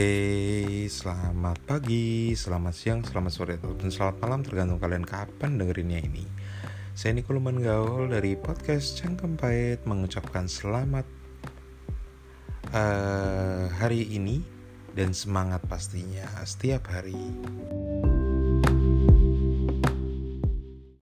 Oke, selamat pagi, selamat siang, selamat sore, ataupun selamat malam tergantung kalian kapan dengerinnya ini. Saya Niko Luman Gaul dari podcast Cangkem Pahit mengucapkan selamat uh, hari ini dan semangat pastinya setiap hari.